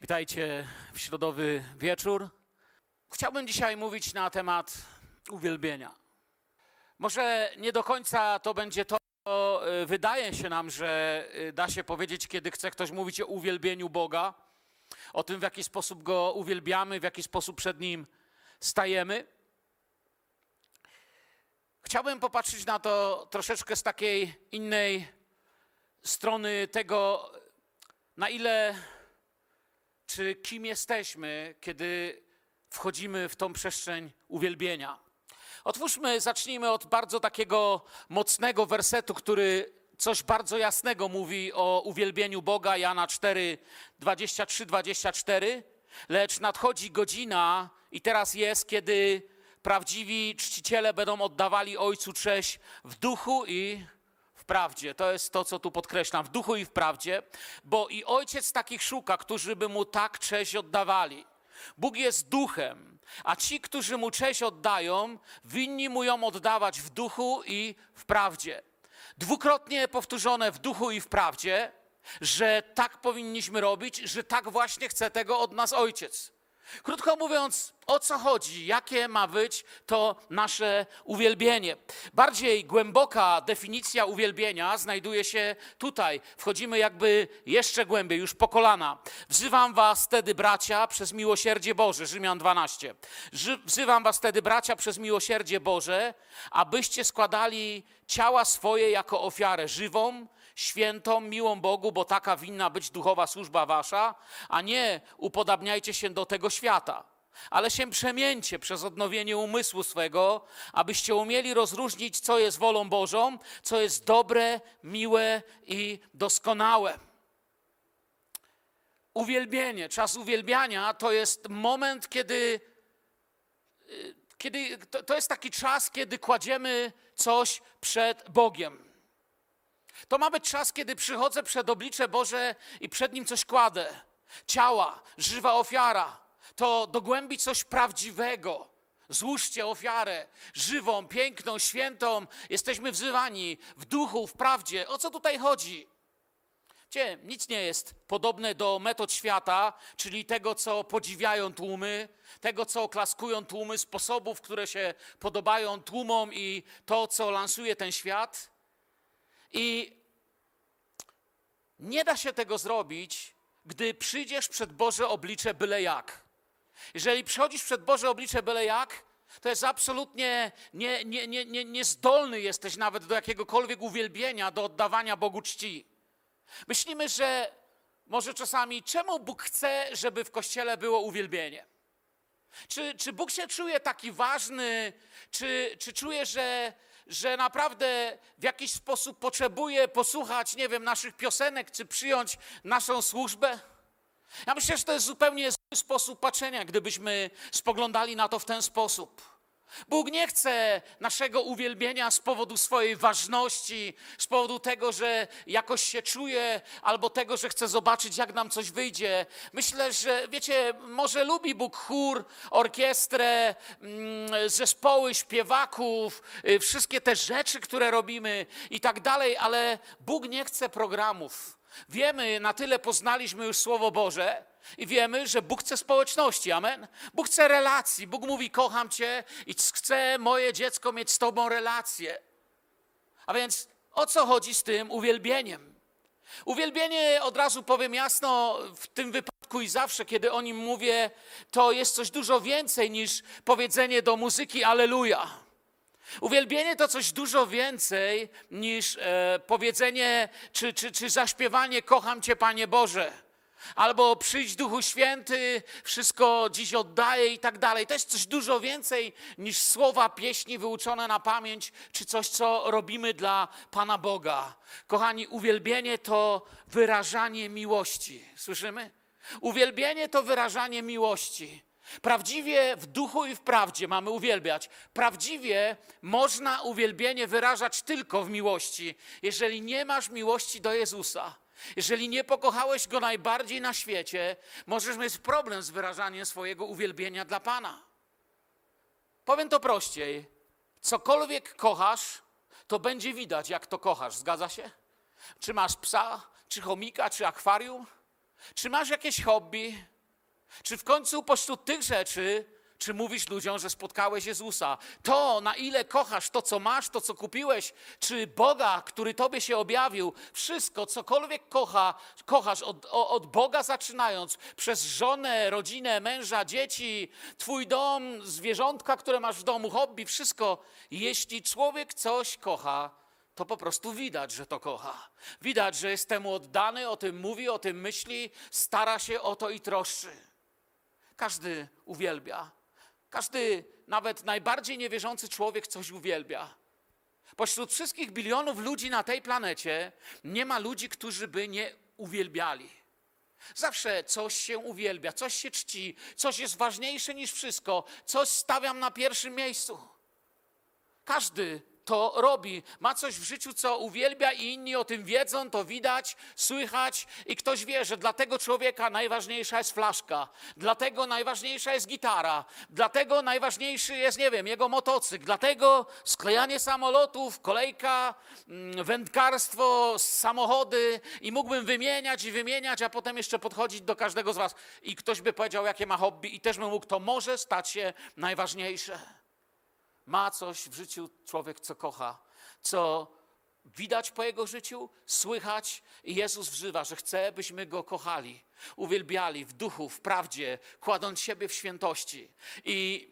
Witajcie w środowy wieczór. Chciałbym dzisiaj mówić na temat uwielbienia. Może nie do końca to będzie to, co y, wydaje się nam, że y, da się powiedzieć, kiedy chce ktoś mówić o uwielbieniu Boga, o tym, w jaki sposób go uwielbiamy, w jaki sposób przed nim stajemy. Chciałbym popatrzeć na to troszeczkę z takiej innej strony tego, na ile czy kim jesteśmy, kiedy wchodzimy w tą przestrzeń uwielbienia. Otwórzmy, zacznijmy od bardzo takiego mocnego wersetu, który coś bardzo jasnego mówi o uwielbieniu Boga, Jana 4, 23, 24. Lecz nadchodzi godzina i teraz jest, kiedy prawdziwi czciciele będą oddawali Ojcu cześć w duchu i prawdzie. To jest to, co tu podkreślam, w duchu i w prawdzie, bo i ojciec takich szuka, którzy by mu tak cześć oddawali. Bóg jest duchem, a ci, którzy mu cześć oddają, winni mu ją oddawać w duchu i w prawdzie. Dwukrotnie powtórzone w duchu i w prawdzie, że tak powinniśmy robić, że tak właśnie chce tego od nas ojciec. Krótko mówiąc, o co chodzi, jakie ma być to nasze uwielbienie. Bardziej głęboka definicja uwielbienia znajduje się tutaj. Wchodzimy jakby jeszcze głębiej, już po kolana. Wzywam was wtedy, bracia, przez miłosierdzie Boże, Rzymian 12. Ży- Wzywam was wtedy, bracia, przez miłosierdzie Boże, abyście składali ciała swoje jako ofiarę żywą, świętą, miłą Bogu, bo taka winna być duchowa służba wasza, a nie upodabniajcie się do tego świata. Ale się przemieńcie przez odnowienie umysłu swego, abyście umieli rozróżnić, co jest wolą Bożą, co jest dobre, miłe i doskonałe. Uwielbienie, czas uwielbiania to jest moment, kiedy, y, kiedy to, to jest taki czas, kiedy kładziemy coś przed Bogiem. To ma być czas, kiedy przychodzę przed oblicze Boże i przed Nim coś kładę. Ciała, żywa ofiara. To dogłębi coś prawdziwego. Złóżcie ofiarę żywą, piękną, świętą. Jesteśmy wzywani w duchu, w prawdzie. O co tutaj chodzi? Wiecie, nic nie jest podobne do metod świata, czyli tego, co podziwiają tłumy, tego, co oklaskują tłumy, sposobów, które się podobają tłumom i to, co lansuje ten świat. I nie da się tego zrobić, gdy przyjdziesz przed Boże oblicze byle jak. Jeżeli przychodzisz przed Boże oblicze byle jak, to jest absolutnie nie, nie, nie, nie, niezdolny jesteś nawet do jakiegokolwiek uwielbienia, do oddawania Bogu czci. Myślimy, że może czasami, czemu Bóg chce, żeby w kościele było uwielbienie? Czy, czy Bóg się czuje taki ważny? Czy, czy czuje, że, że naprawdę w jakiś sposób potrzebuje posłuchać, nie wiem, naszych piosenek, czy przyjąć naszą służbę? Ja myślę, że to jest zupełnie sposób patrzenia, gdybyśmy spoglądali na to w ten sposób. Bóg nie chce naszego uwielbienia z powodu swojej ważności, z powodu tego, że jakoś się czuje, albo tego, że chce zobaczyć, jak nam coś wyjdzie. Myślę, że wiecie, może lubi Bóg chór, orkiestrę, mm, zespoły śpiewaków, y, wszystkie te rzeczy, które robimy i tak dalej, ale Bóg nie chce programów. Wiemy, na tyle poznaliśmy już Słowo Boże i wiemy, że Bóg chce społeczności, amen? Bóg chce relacji. Bóg mówi, kocham Cię i chcę moje dziecko mieć z Tobą relację. A więc o co chodzi z tym uwielbieniem? Uwielbienie, od razu powiem jasno, w tym wypadku i zawsze, kiedy o nim mówię, to jest coś dużo więcej niż powiedzenie do muzyki Aleluja. Uwielbienie to coś dużo więcej niż e, powiedzenie czy, czy, czy zaśpiewanie Kocham Cię, Panie Boże. Albo przyjdź Duchu Święty, wszystko dziś oddaję i tak dalej. To jest coś dużo więcej niż słowa pieśni wyuczone na pamięć, czy coś, co robimy dla Pana Boga. Kochani, uwielbienie to wyrażanie miłości. Słyszymy? Uwielbienie to wyrażanie miłości. Prawdziwie w duchu i w prawdzie mamy uwielbiać. Prawdziwie można uwielbienie wyrażać tylko w miłości, jeżeli nie masz miłości do Jezusa. Jeżeli nie pokochałeś Go najbardziej na świecie, możesz mieć problem z wyrażaniem swojego uwielbienia dla Pana. Powiem to prościej. Cokolwiek kochasz, to będzie widać, jak to kochasz. Zgadza się? Czy masz psa, czy chomika, czy akwarium? Czy masz jakieś hobby? Czy w końcu pośród tych rzeczy, czy mówisz ludziom, że spotkałeś Jezusa? To, na ile kochasz to, co masz, to, co kupiłeś, czy Boga, który Tobie się objawił, wszystko, cokolwiek kocha, kochasz, od, od Boga zaczynając, przez żonę, rodzinę, męża, dzieci, Twój dom, zwierzątka, które masz w domu, hobby, wszystko. Jeśli człowiek coś kocha, to po prostu widać, że to kocha. Widać, że jest temu oddany, o tym mówi, o tym myśli, stara się o to i troszczy. Każdy uwielbia. Każdy, nawet najbardziej niewierzący człowiek coś uwielbia. Pośród wszystkich bilionów ludzi na tej planecie nie ma ludzi, którzy by nie uwielbiali. Zawsze coś się uwielbia, coś się czci, coś jest ważniejsze niż wszystko, coś stawiam na pierwszym miejscu. Każdy to robi. Ma coś w życiu, co uwielbia, i inni o tym wiedzą, to widać, słychać, i ktoś wie, że dla tego człowieka najważniejsza jest flaszka, dlatego najważniejsza jest gitara, dlatego najważniejszy jest, nie wiem, jego motocykl, dlatego sklejanie samolotów, kolejka, mm, wędkarstwo, samochody, i mógłbym wymieniać i wymieniać, a potem jeszcze podchodzić do każdego z Was, i ktoś by powiedział, jakie ma hobby, i też bym mógł, to może stać się najważniejsze. Ma coś w życiu człowiek, co kocha, co widać po jego życiu, słychać i Jezus wzywa, że chce, byśmy go kochali, uwielbiali w duchu, w prawdzie, kładąc siebie w świętości. I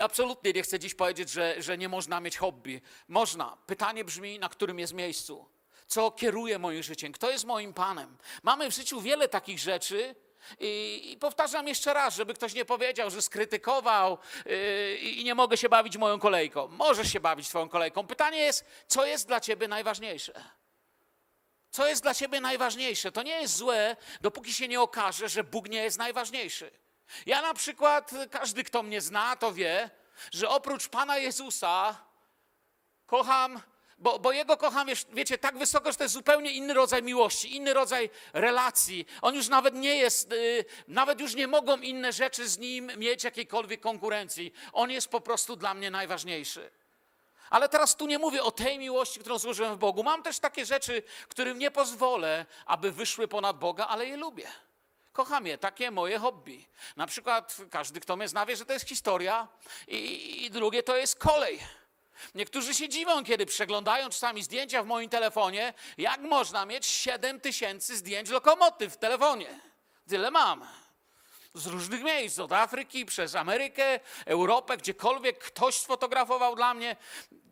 absolutnie nie chcę dziś powiedzieć, że, że nie można mieć hobby. Można. Pytanie brzmi, na którym jest miejscu. Co kieruje moim życiem? Kto jest moim Panem? Mamy w życiu wiele takich rzeczy, i, I powtarzam jeszcze raz, żeby ktoś nie powiedział, że skrytykował yy, i nie mogę się bawić moją kolejką. Możesz się bawić swoją kolejką. Pytanie jest, co jest dla ciebie najważniejsze? Co jest dla ciebie najważniejsze? To nie jest złe, dopóki się nie okaże, że Bóg nie jest najważniejszy. Ja na przykład, każdy, kto mnie zna, to wie, że oprócz Pana Jezusa kocham, bo, bo Jego kocham, wiecie, tak wysoko, że to jest zupełnie inny rodzaj miłości, inny rodzaj relacji. On już nawet nie jest, y, nawet już nie mogą inne rzeczy z Nim mieć jakiejkolwiek konkurencji. On jest po prostu dla mnie najważniejszy. Ale teraz tu nie mówię o tej miłości, którą złożyłem w Bogu. Mam też takie rzeczy, którym nie pozwolę, aby wyszły ponad Boga, ale je lubię. Kocham je, takie moje hobby. Na przykład każdy, kto mnie zna, wie, że to jest historia i, i drugie to jest kolej. Niektórzy się dziwią, kiedy przeglądają czasami zdjęcia w moim telefonie, jak można mieć 7 tysięcy zdjęć lokomotyw w telefonie. Tyle mam z różnych miejsc, od Afryki, przez Amerykę, Europę, gdziekolwiek ktoś sfotografował dla mnie.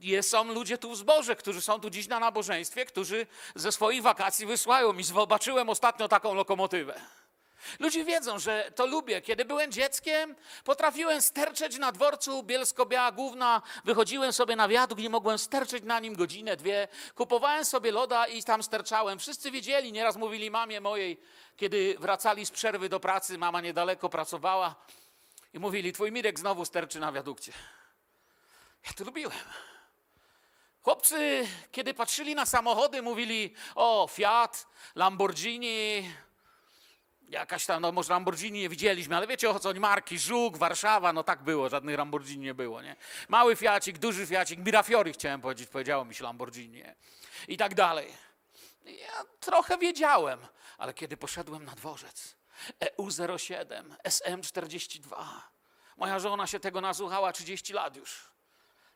Jest, są ludzie tu w zborze, którzy są tu dziś na nabożeństwie, którzy ze swoich wakacji wysłają mi. Zobaczyłem ostatnio taką lokomotywę. Ludzie wiedzą, że to lubię. Kiedy byłem dzieckiem, potrafiłem sterczeć na dworcu Bielsko-Biała Główna. Wychodziłem sobie na wiadukt i mogłem sterczeć na nim godzinę, dwie. Kupowałem sobie loda i tam sterczałem. Wszyscy wiedzieli, nieraz mówili mamie mojej, kiedy wracali z przerwy do pracy, mama niedaleko pracowała i mówili, twój Mirek znowu sterczy na wiadukcie. Ja to lubiłem. Chłopcy, kiedy patrzyli na samochody, mówili, o, Fiat, Lamborghini, Jakaś tam, no może Lamborghini nie widzieliśmy, ale wiecie o co marki, Żuk, Warszawa, no tak było, żadnych Lamborghini nie było, nie? Mały Fiacik, duży Fiacik, Mirafiori chciałem powiedzieć, powiedziało mi się Lamborghini, nie? I tak dalej. Ja trochę wiedziałem, ale kiedy poszedłem na dworzec, E EU07, SM42, moja żona się tego nasłuchała 30 lat już.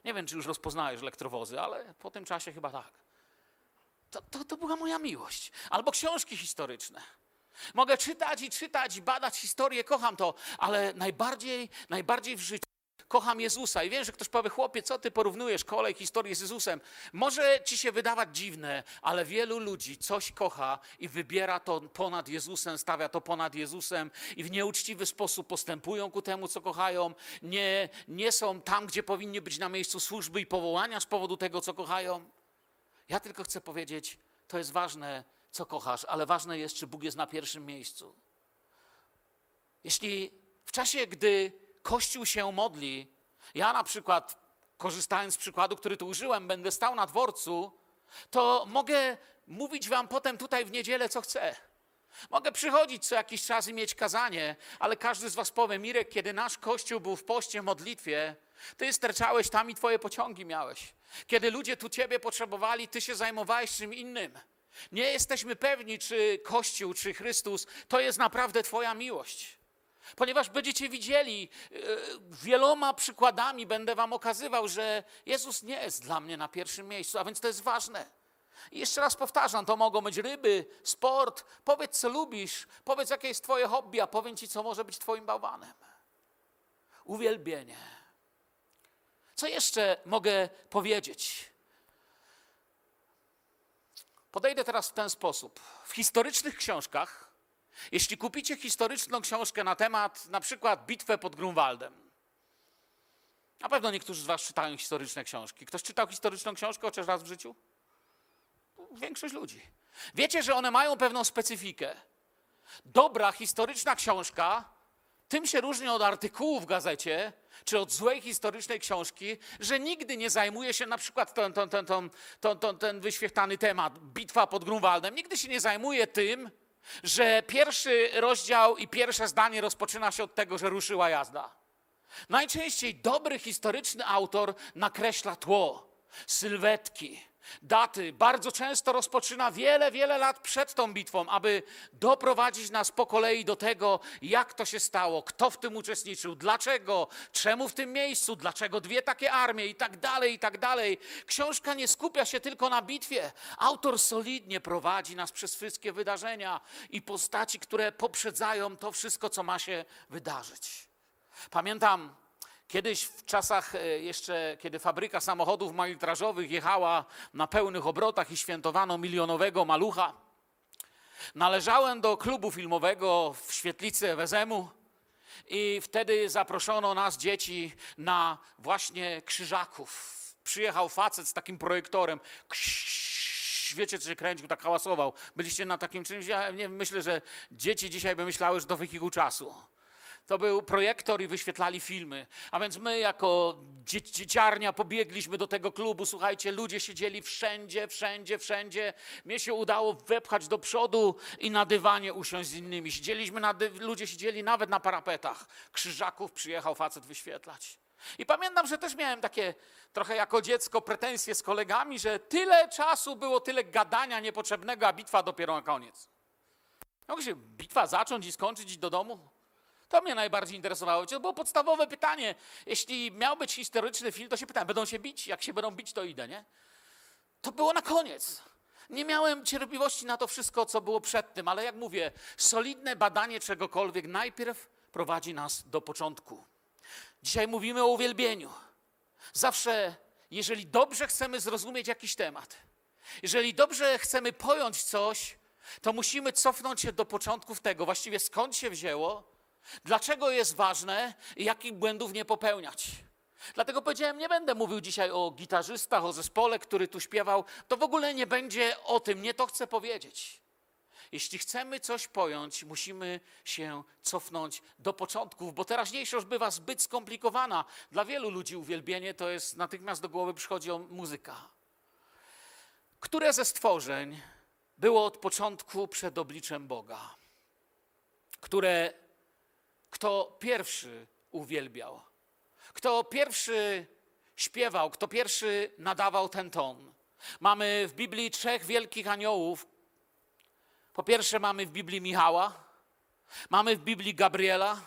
Nie wiem, czy już rozpoznajesz elektrowozy, ale po tym czasie chyba tak. To, to, to była moja miłość. Albo książki historyczne. Mogę czytać i czytać, badać historię, kocham to, ale najbardziej, najbardziej w życiu kocham Jezusa. I wiem, że ktoś powie, chłopie, co ty porównujesz kolej, historię z Jezusem? Może ci się wydawać dziwne, ale wielu ludzi coś kocha i wybiera to ponad Jezusem, stawia to ponad Jezusem i w nieuczciwy sposób postępują ku temu, co kochają. Nie, nie są tam, gdzie powinni być na miejscu służby i powołania z powodu tego, co kochają. Ja tylko chcę powiedzieć, to jest ważne, co kochasz, ale ważne jest, czy Bóg jest na pierwszym miejscu. Jeśli w czasie, gdy Kościół się modli, ja na przykład, korzystając z przykładu, który tu użyłem, będę stał na dworcu, to mogę mówić wam potem tutaj w niedzielę, co chcę. Mogę przychodzić co jakiś czas i mieć kazanie, ale każdy z was powie, Mirek, kiedy nasz Kościół był w poście, modlitwie, ty sterczałeś tam i twoje pociągi miałeś. Kiedy ludzie tu ciebie potrzebowali, ty się zajmowałeś czym innym. Nie jesteśmy pewni, czy Kościół, czy Chrystus to jest naprawdę Twoja miłość. Ponieważ będziecie widzieli, yy, wieloma przykładami będę Wam okazywał, że Jezus nie jest dla mnie na pierwszym miejscu, a więc to jest ważne. I jeszcze raz powtarzam, to mogą być ryby, sport. Powiedz, co lubisz, powiedz, jakie jest Twoje hobby, a powiem Ci, co może być Twoim bałwanem. Uwielbienie. Co jeszcze mogę powiedzieć? Podejdę teraz w ten sposób. W historycznych książkach, jeśli kupicie historyczną książkę na temat na przykład bitwę pod Grunwaldem, na pewno niektórzy z Was czytają historyczne książki. Ktoś czytał historyczną książkę chociaż raz w życiu? Większość ludzi. Wiecie, że one mają pewną specyfikę. Dobra historyczna książka tym się różni od artykułów w gazecie, czy od złej historycznej książki, że nigdy nie zajmuje się na przykład ten, ten, ten, ten, ten, ten, ten wyświetlany temat, bitwa pod Grunwaldem, nigdy się nie zajmuje tym, że pierwszy rozdział i pierwsze zdanie rozpoczyna się od tego, że ruszyła jazda. Najczęściej dobry historyczny autor nakreśla tło, sylwetki, daty. Bardzo często rozpoczyna wiele, wiele lat przed tą bitwą, aby doprowadzić nas po kolei do tego, jak to się stało, kto w tym uczestniczył, dlaczego, czemu w tym miejscu, dlaczego dwie takie armie i tak dalej, i tak dalej. Książka nie skupia się tylko na bitwie. Autor solidnie prowadzi nas przez wszystkie wydarzenia i postaci, które poprzedzają to wszystko, co ma się wydarzyć. Pamiętam kiedyś w czasach e, jeszcze, kiedy fabryka samochodów malitrażowych jechała na pełnych obrotach i świętowano milionowego malucha, należałem do klubu filmowego w świetlicy Ewezemu i wtedy zaproszono nas, dzieci, na właśnie krzyżaków. Przyjechał facet z takim projektorem. Ksz, wiecie, co się kręcił, tak hałasował. Byliście na takim czymś? Ja nie myślę, że dzieci dzisiaj by myślały, że to wehikuł czasu. To był projektor i wyświetlali filmy. A więc my, jako dzie dzieciarnia, pobiegliśmy do tego klubu. Słuchajcie, ludzie siedzieli wszędzie, wszędzie, wszędzie. Mnie się udało wepchać do przodu i na dywanie usiąść z innymi. Siedzieliśmy na ludzie siedzieli nawet na parapetach. Krzyżaków przyjechał facet wyświetlać. I pamiętam, że też miałem takie trochę jako dziecko pretensje z kolegami, że tyle czasu było, tyle gadania niepotrzebnego, a bitwa dopiero na koniec. Mogę się bitwa zacząć i skończyć i do domu? To mnie najbardziej interesowało. To było podstawowe pytanie. Jeśli miał być historyczny film, to się pytałem, będą się bić? Jak się będą bić, to idę, nie? To było na koniec. Nie miałem cierpliwości na to wszystko, co było przed tym, ale jak mówię, solidne badanie czegokolwiek najpierw prowadzi nas do początku. Dzisiaj mówimy o uwielbieniu. Zawsze, jeżeli dobrze chcemy zrozumieć jakiś temat, jeżeli dobrze chcemy pojąć coś, to musimy cofnąć się do początków tego, właściwie skąd się wzięło, Dlaczego jest ważne jakich błędów nie popełniać? Dlatego powiedziałem, nie będę mówił dzisiaj o gitarzystach, o zespole, który tu śpiewał. To w ogóle nie będzie o tym, nie to chcę powiedzieć. Jeśli chcemy coś pojąć, musimy się cofnąć do początków, bo teraźniejszość bywa zbyt skomplikowana. Dla wielu ludzi uwielbienie to jest natychmiast do głowy przychodzi muzyka. Które ze stworzeń było od początku przed obliczem Boga? Które kto pierwszy uwielbiał, kto pierwszy śpiewał, kto pierwszy nadawał ten ton. Mamy w Biblii trzech wielkich aniołów. Po pierwsze, mamy w Biblii Michała, mamy w Biblii Gabriela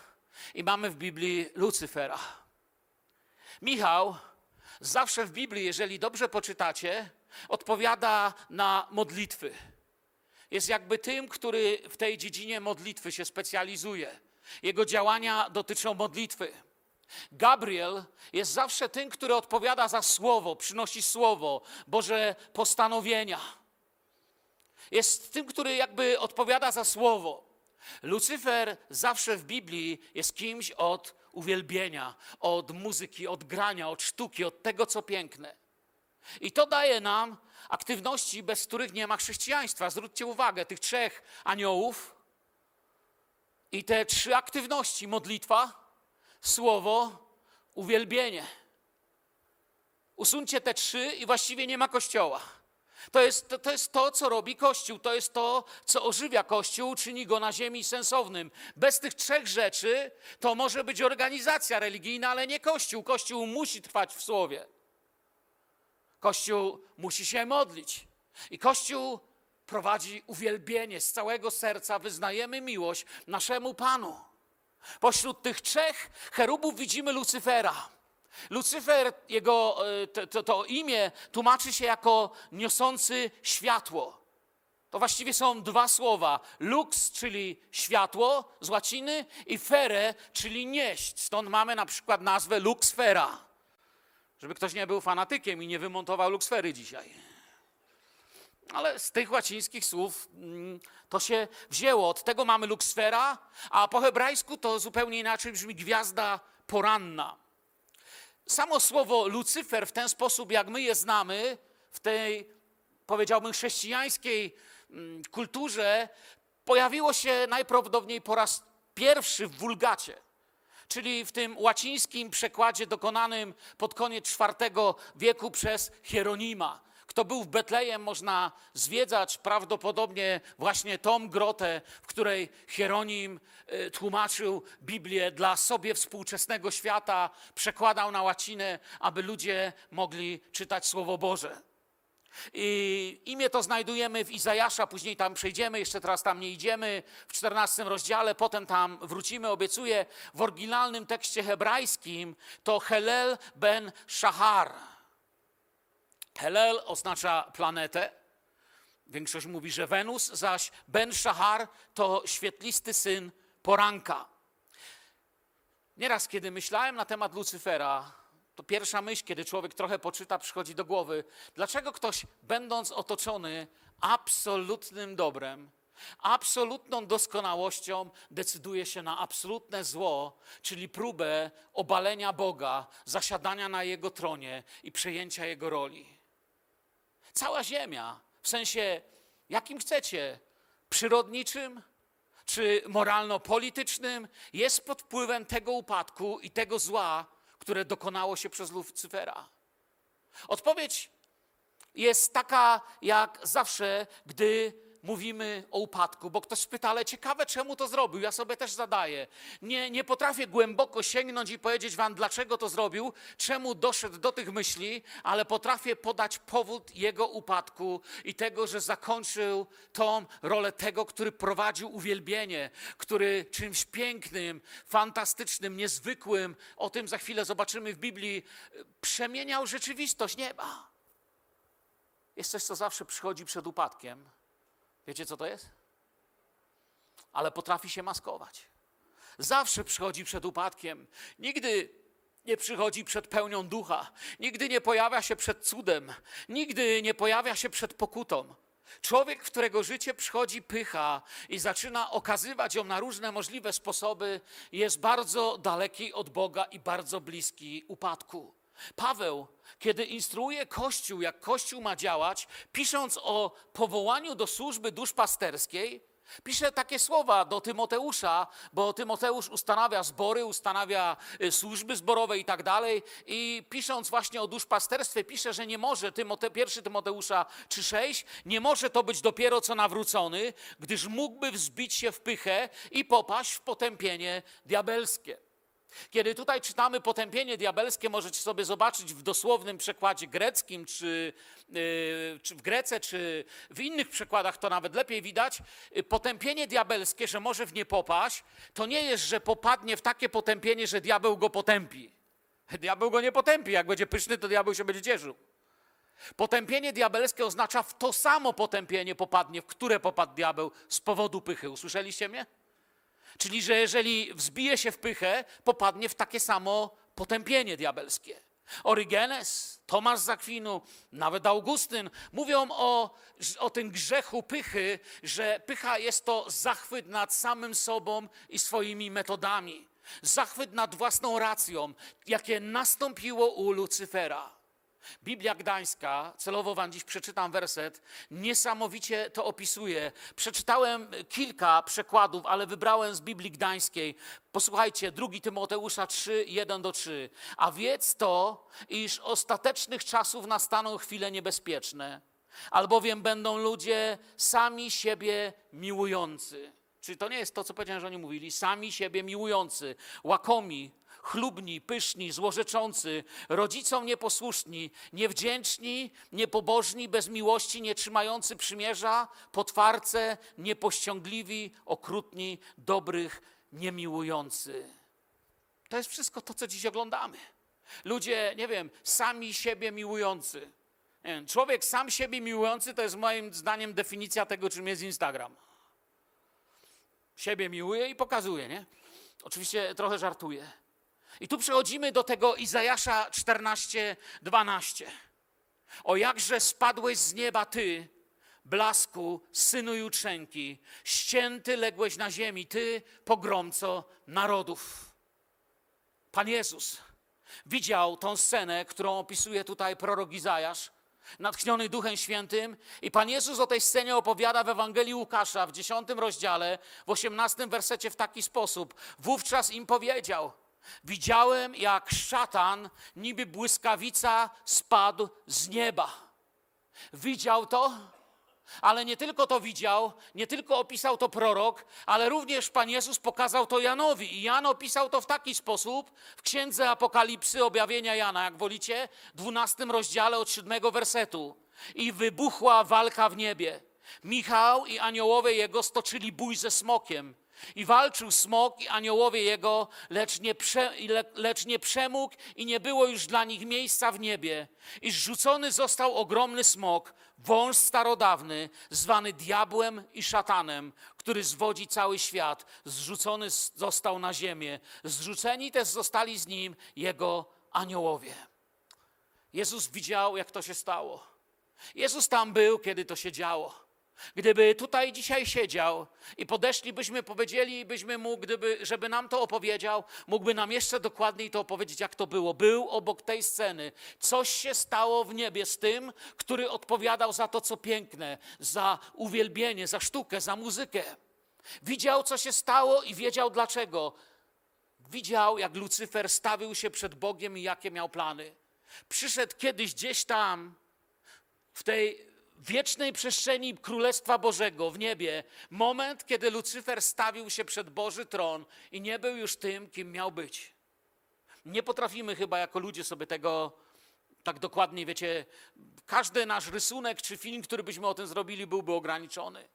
i mamy w Biblii Lucyfera. Michał zawsze w Biblii, jeżeli dobrze poczytacie, odpowiada na modlitwy. Jest jakby tym, który w tej dziedzinie modlitwy się specjalizuje. Jego działania dotyczą modlitwy. Gabriel jest zawsze tym, który odpowiada za słowo, przynosi słowo, Boże postanowienia. Jest tym, który jakby odpowiada za słowo. Lucyfer zawsze w Biblii jest kimś od uwielbienia, od muzyki, od grania, od sztuki, od tego, co piękne. I to daje nam aktywności, bez których nie ma chrześcijaństwa. Zwróćcie uwagę, tych trzech aniołów i te trzy aktywności modlitwa, słowo, uwielbienie. Usuńcie te trzy i właściwie nie ma kościoła. To jest, to, to jest to, co robi Kościół, to jest to, co ożywia Kościół, czyni go na ziemi sensownym. Bez tych trzech rzeczy to może być organizacja religijna, ale nie Kościół. Kościół musi trwać w słowie. Kościół musi się modlić. I Kościół prowadzi uwielbienie. Z całego serca wyznajemy miłość naszemu Panu. Pośród tych trzech cherubów widzimy Lucyfera. Lucyfer, jego e, to, to, to imię tłumaczy się jako niosący światło. To właściwie są dwa słowa. Lux, czyli światło z łaciny, i fere, czyli nieść. Stąd mamy na przykład nazwę luxfera. Żeby ktoś nie był fanatykiem i nie wymontował luxfery dzisiaj. Ale z tych łacińskich słów mm, to się wzięło. Od tego mamy luxfera, a po hebrajsku to zupełnie inaczej brzmi gwiazda poranna. Samo słowo Lucyfer w ten sposób, jak my je znamy, w tej, powiedziałbym, chrześcijańskiej mm, kulturze, pojawiło się najprawdopodobniej po raz pierwszy w wulgacie, czyli w tym łacińskim przekładzie dokonanym pod koniec IV wieku przez Hieronima. Kto był w Betlejem, można zwiedzać prawdopodobnie właśnie tą grotę, w której Hieronim y, tłumaczył Biblię dla sobie współczesnego świata, przekładał na łacinę, aby ludzie mogli czytać Słowo Boże. I imię to znajdujemy w Izajasza, później tam przejdziemy, jeszcze teraz tam nie idziemy, w 14 rozdziale, potem tam wrócimy, obiecuję. W oryginalnym tekście hebrajskim to Helel ben Shahar. Helel oznacza planetę. Większość mówi, że Wenus, zaś Ben Shahar to świetlisty syn poranka. Nieraz, kiedy myślałem na temat Lucyfera, to pierwsza myśl, kiedy człowiek trochę poczyta, przychodzi do głowy, dlaczego ktoś, będąc otoczony absolutnym dobrem, absolutną doskonałością, decyduje się na absolutne zło, czyli próbę obalenia Boga, zasiadania na Jego tronie i przejęcia Jego roli. Cała Ziemia, w sensie jakim chcecie, przyrodniczym czy moralno-politycznym, jest pod wpływem tego upadku i tego zła, które dokonało się przez Lucyfera. Odpowiedź jest taka jak zawsze, gdy mówimy o upadku, bo ktoś pyta, ale ciekawe, czemu to zrobił. Ja sobie też zadaję. Nie, nie potrafię głęboko sięgnąć i powiedzieć wam, dlaczego to zrobił, czemu doszedł do tych myśli, ale potrafię podać powód jego upadku i tego, że zakończył tą rolę tego, który prowadził uwielbienie, który czymś pięknym, fantastycznym, niezwykłym, o tym za chwilę zobaczymy w Biblii, przemieniał rzeczywistość nieba. Jest coś, co zawsze przychodzi przed upadkiem Wiecie, co to jest? Ale potrafi się maskować. Zawsze przychodzi przed upadkiem. Nigdy nie przychodzi przed pełnią ducha. Nigdy nie pojawia się przed cudem. Nigdy nie pojawia się przed pokutą. Człowiek, którego życie przychodzi pycha i zaczyna okazywać ją na różne możliwe sposoby, jest bardzo daleki od Boga i bardzo bliski upadku. Paweł, kiedy instruuje Kościół, jak Kościół ma działać, pisząc o powołaniu do służby duszpasterskiej, pisze takie słowa do Tymoteusza, bo Tymoteusz ustanawia zbory, ustanawia y, służby zborowe i tak dalej. I pisząc właśnie o duszpasterstwie, pisze, że nie może, Tymote, pierwszy Tymoteusza 3,6, nie może to być dopiero co nawrócony, gdyż mógłby wzbić się w pychę i popaść w potępienie diabelskie. Kiedy tutaj czytamy potępienie diabelskie, możecie sobie zobaczyć w dosłownym przekładzie greckim, czy, yy, czy, w Grece, czy w innych przekładach to nawet lepiej widać. Yy, potępienie diabelskie, że może w nie popaść, to nie jest, że popadnie w takie potępienie, że diabeł go potępi. Diabeł go nie potępi. Jak będzie pyszny, to diabeł się będzie cieszył. Potępienie diabelskie oznacza w to samo potępienie popadnie, w które popadł diabeł z powodu pychy. Usłyszeliście mnie? Czyli, że jeżeli wzbije się w pychę, popadnie w takie samo potępienie diabelskie. Orygenes, Tomasz Zakwinu, nawet Augustyn mówią o, o tym grzechu pychy, że pycha jest to zachwyt nad samym sobą i swoimi metodami. Zachwyt nad własną racją, jakie nastąpiło u Lucyfera. Biblia Gdańska, celowo wam dziś przeczytam werset, niesamowicie to opisuje. Przeczytałem kilka przekładów, ale wybrałem z Biblii Gdańskiej. Posłuchajcie, 2 Tymoteusza 3, 1 do 3. A wiedz to, iż ostatecznych czasów nastaną chwile niebezpieczne, albowiem będą ludzie sami siebie miłujący. Czyli to nie jest to, co powiedziałem, że oni mówili, sami siebie miłujący, łakomi, chlubni, pyszni, złorzeczący, rodzicom nieposłuszni, niewdzięczni, niepobożni, bez miłości, nie trzymający przymierza, potwarce, niepościągliwi, okrutni, dobrych, niemiłujący. To jest wszystko to, co dziś oglądamy. Ludzie, nie wiem, sami siebie miłujący. Wiem, człowiek sam siebie miłujący to jest moim zdaniem definicja tego, czym jest Instagram. Siebie miłuje i pokazuje, nie? Oczywiście trochę żartuję. I tu przechodzimy do tego Izajasza 14, 12. O jakże spadłeś z nieba ty, blasku, synu jutrzenki, ścięty ległeś na ziemi, ty, pogromco narodów. Pan Jezus widział tą scenę, którą opisuje tutaj prorok Izajasz, natchniony Duchem Świętym. I Pan Jezus o tej scenie opowiada w Ewangelii Łukasza w 10 rozdziale, w 18 wersecie w taki sposób. Wówczas im powiedział, widziałem jak szatan, niby błyskawica, spadł z nieba. Widział to? Ale nie tylko to widział, nie tylko opisał to prorok, ale również Pan Jezus pokazał to Janowi. I Jan opisał to w taki sposób w Księdze Apokalipsy, objawienia Jana, jak wolicie, 12 rozdziale od 7 wersetu. I wybuchła walka w niebie. Michał i aniołowie jego stoczyli bój ze smokiem. I walczył smok i aniołowie jego, lecz nie, prze, le, lecz nie przemógł i nie było już dla nich miejsca w niebie. I zrzucony został ogromny smok, wąż starodawny, zwany diabłem i szatanem, który zwodzi cały świat. Zrzucony został na ziemię. Zrzuceni też zostali z nim jego aniołowie. Jezus widział, jak to się stało. Jezus tam był, kiedy to się działo. Gdyby tutaj dzisiaj siedział i podeszlibyśmy, powiedzielibyśmy mu, gdyby, żeby nam to opowiedział, mógłby nam jeszcze dokładniej to opowiedzieć, jak to było. Był obok tej sceny. Coś się stało w niebie z tym, który odpowiadał za to, co piękne, za uwielbienie, za sztukę, za muzykę. Widział, co się stało i wiedział dlaczego. Widział, jak Lucyfer stawił się przed Bogiem i jakie miał plany. Przyszedł kiedyś gdzieś tam, w tej wiecznej przestrzeni Królestwa Bożego w niebie moment, kiedy Lucyfer stawił się przed Boży tron i nie był już tym, kim miał być. Nie potrafimy chyba jako ludzie sobie tego tak dokładnie, wiecie, każdy nasz rysunek czy film, który byśmy o tym zrobili, byłby ograniczony.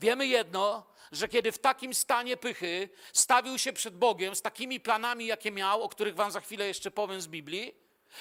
Wiemy jedno, że kiedy w takim stanie pychy stawił się przed Bogiem z takimi planami, jakie miał, o których wam za chwilę jeszcze powiem z Biblii,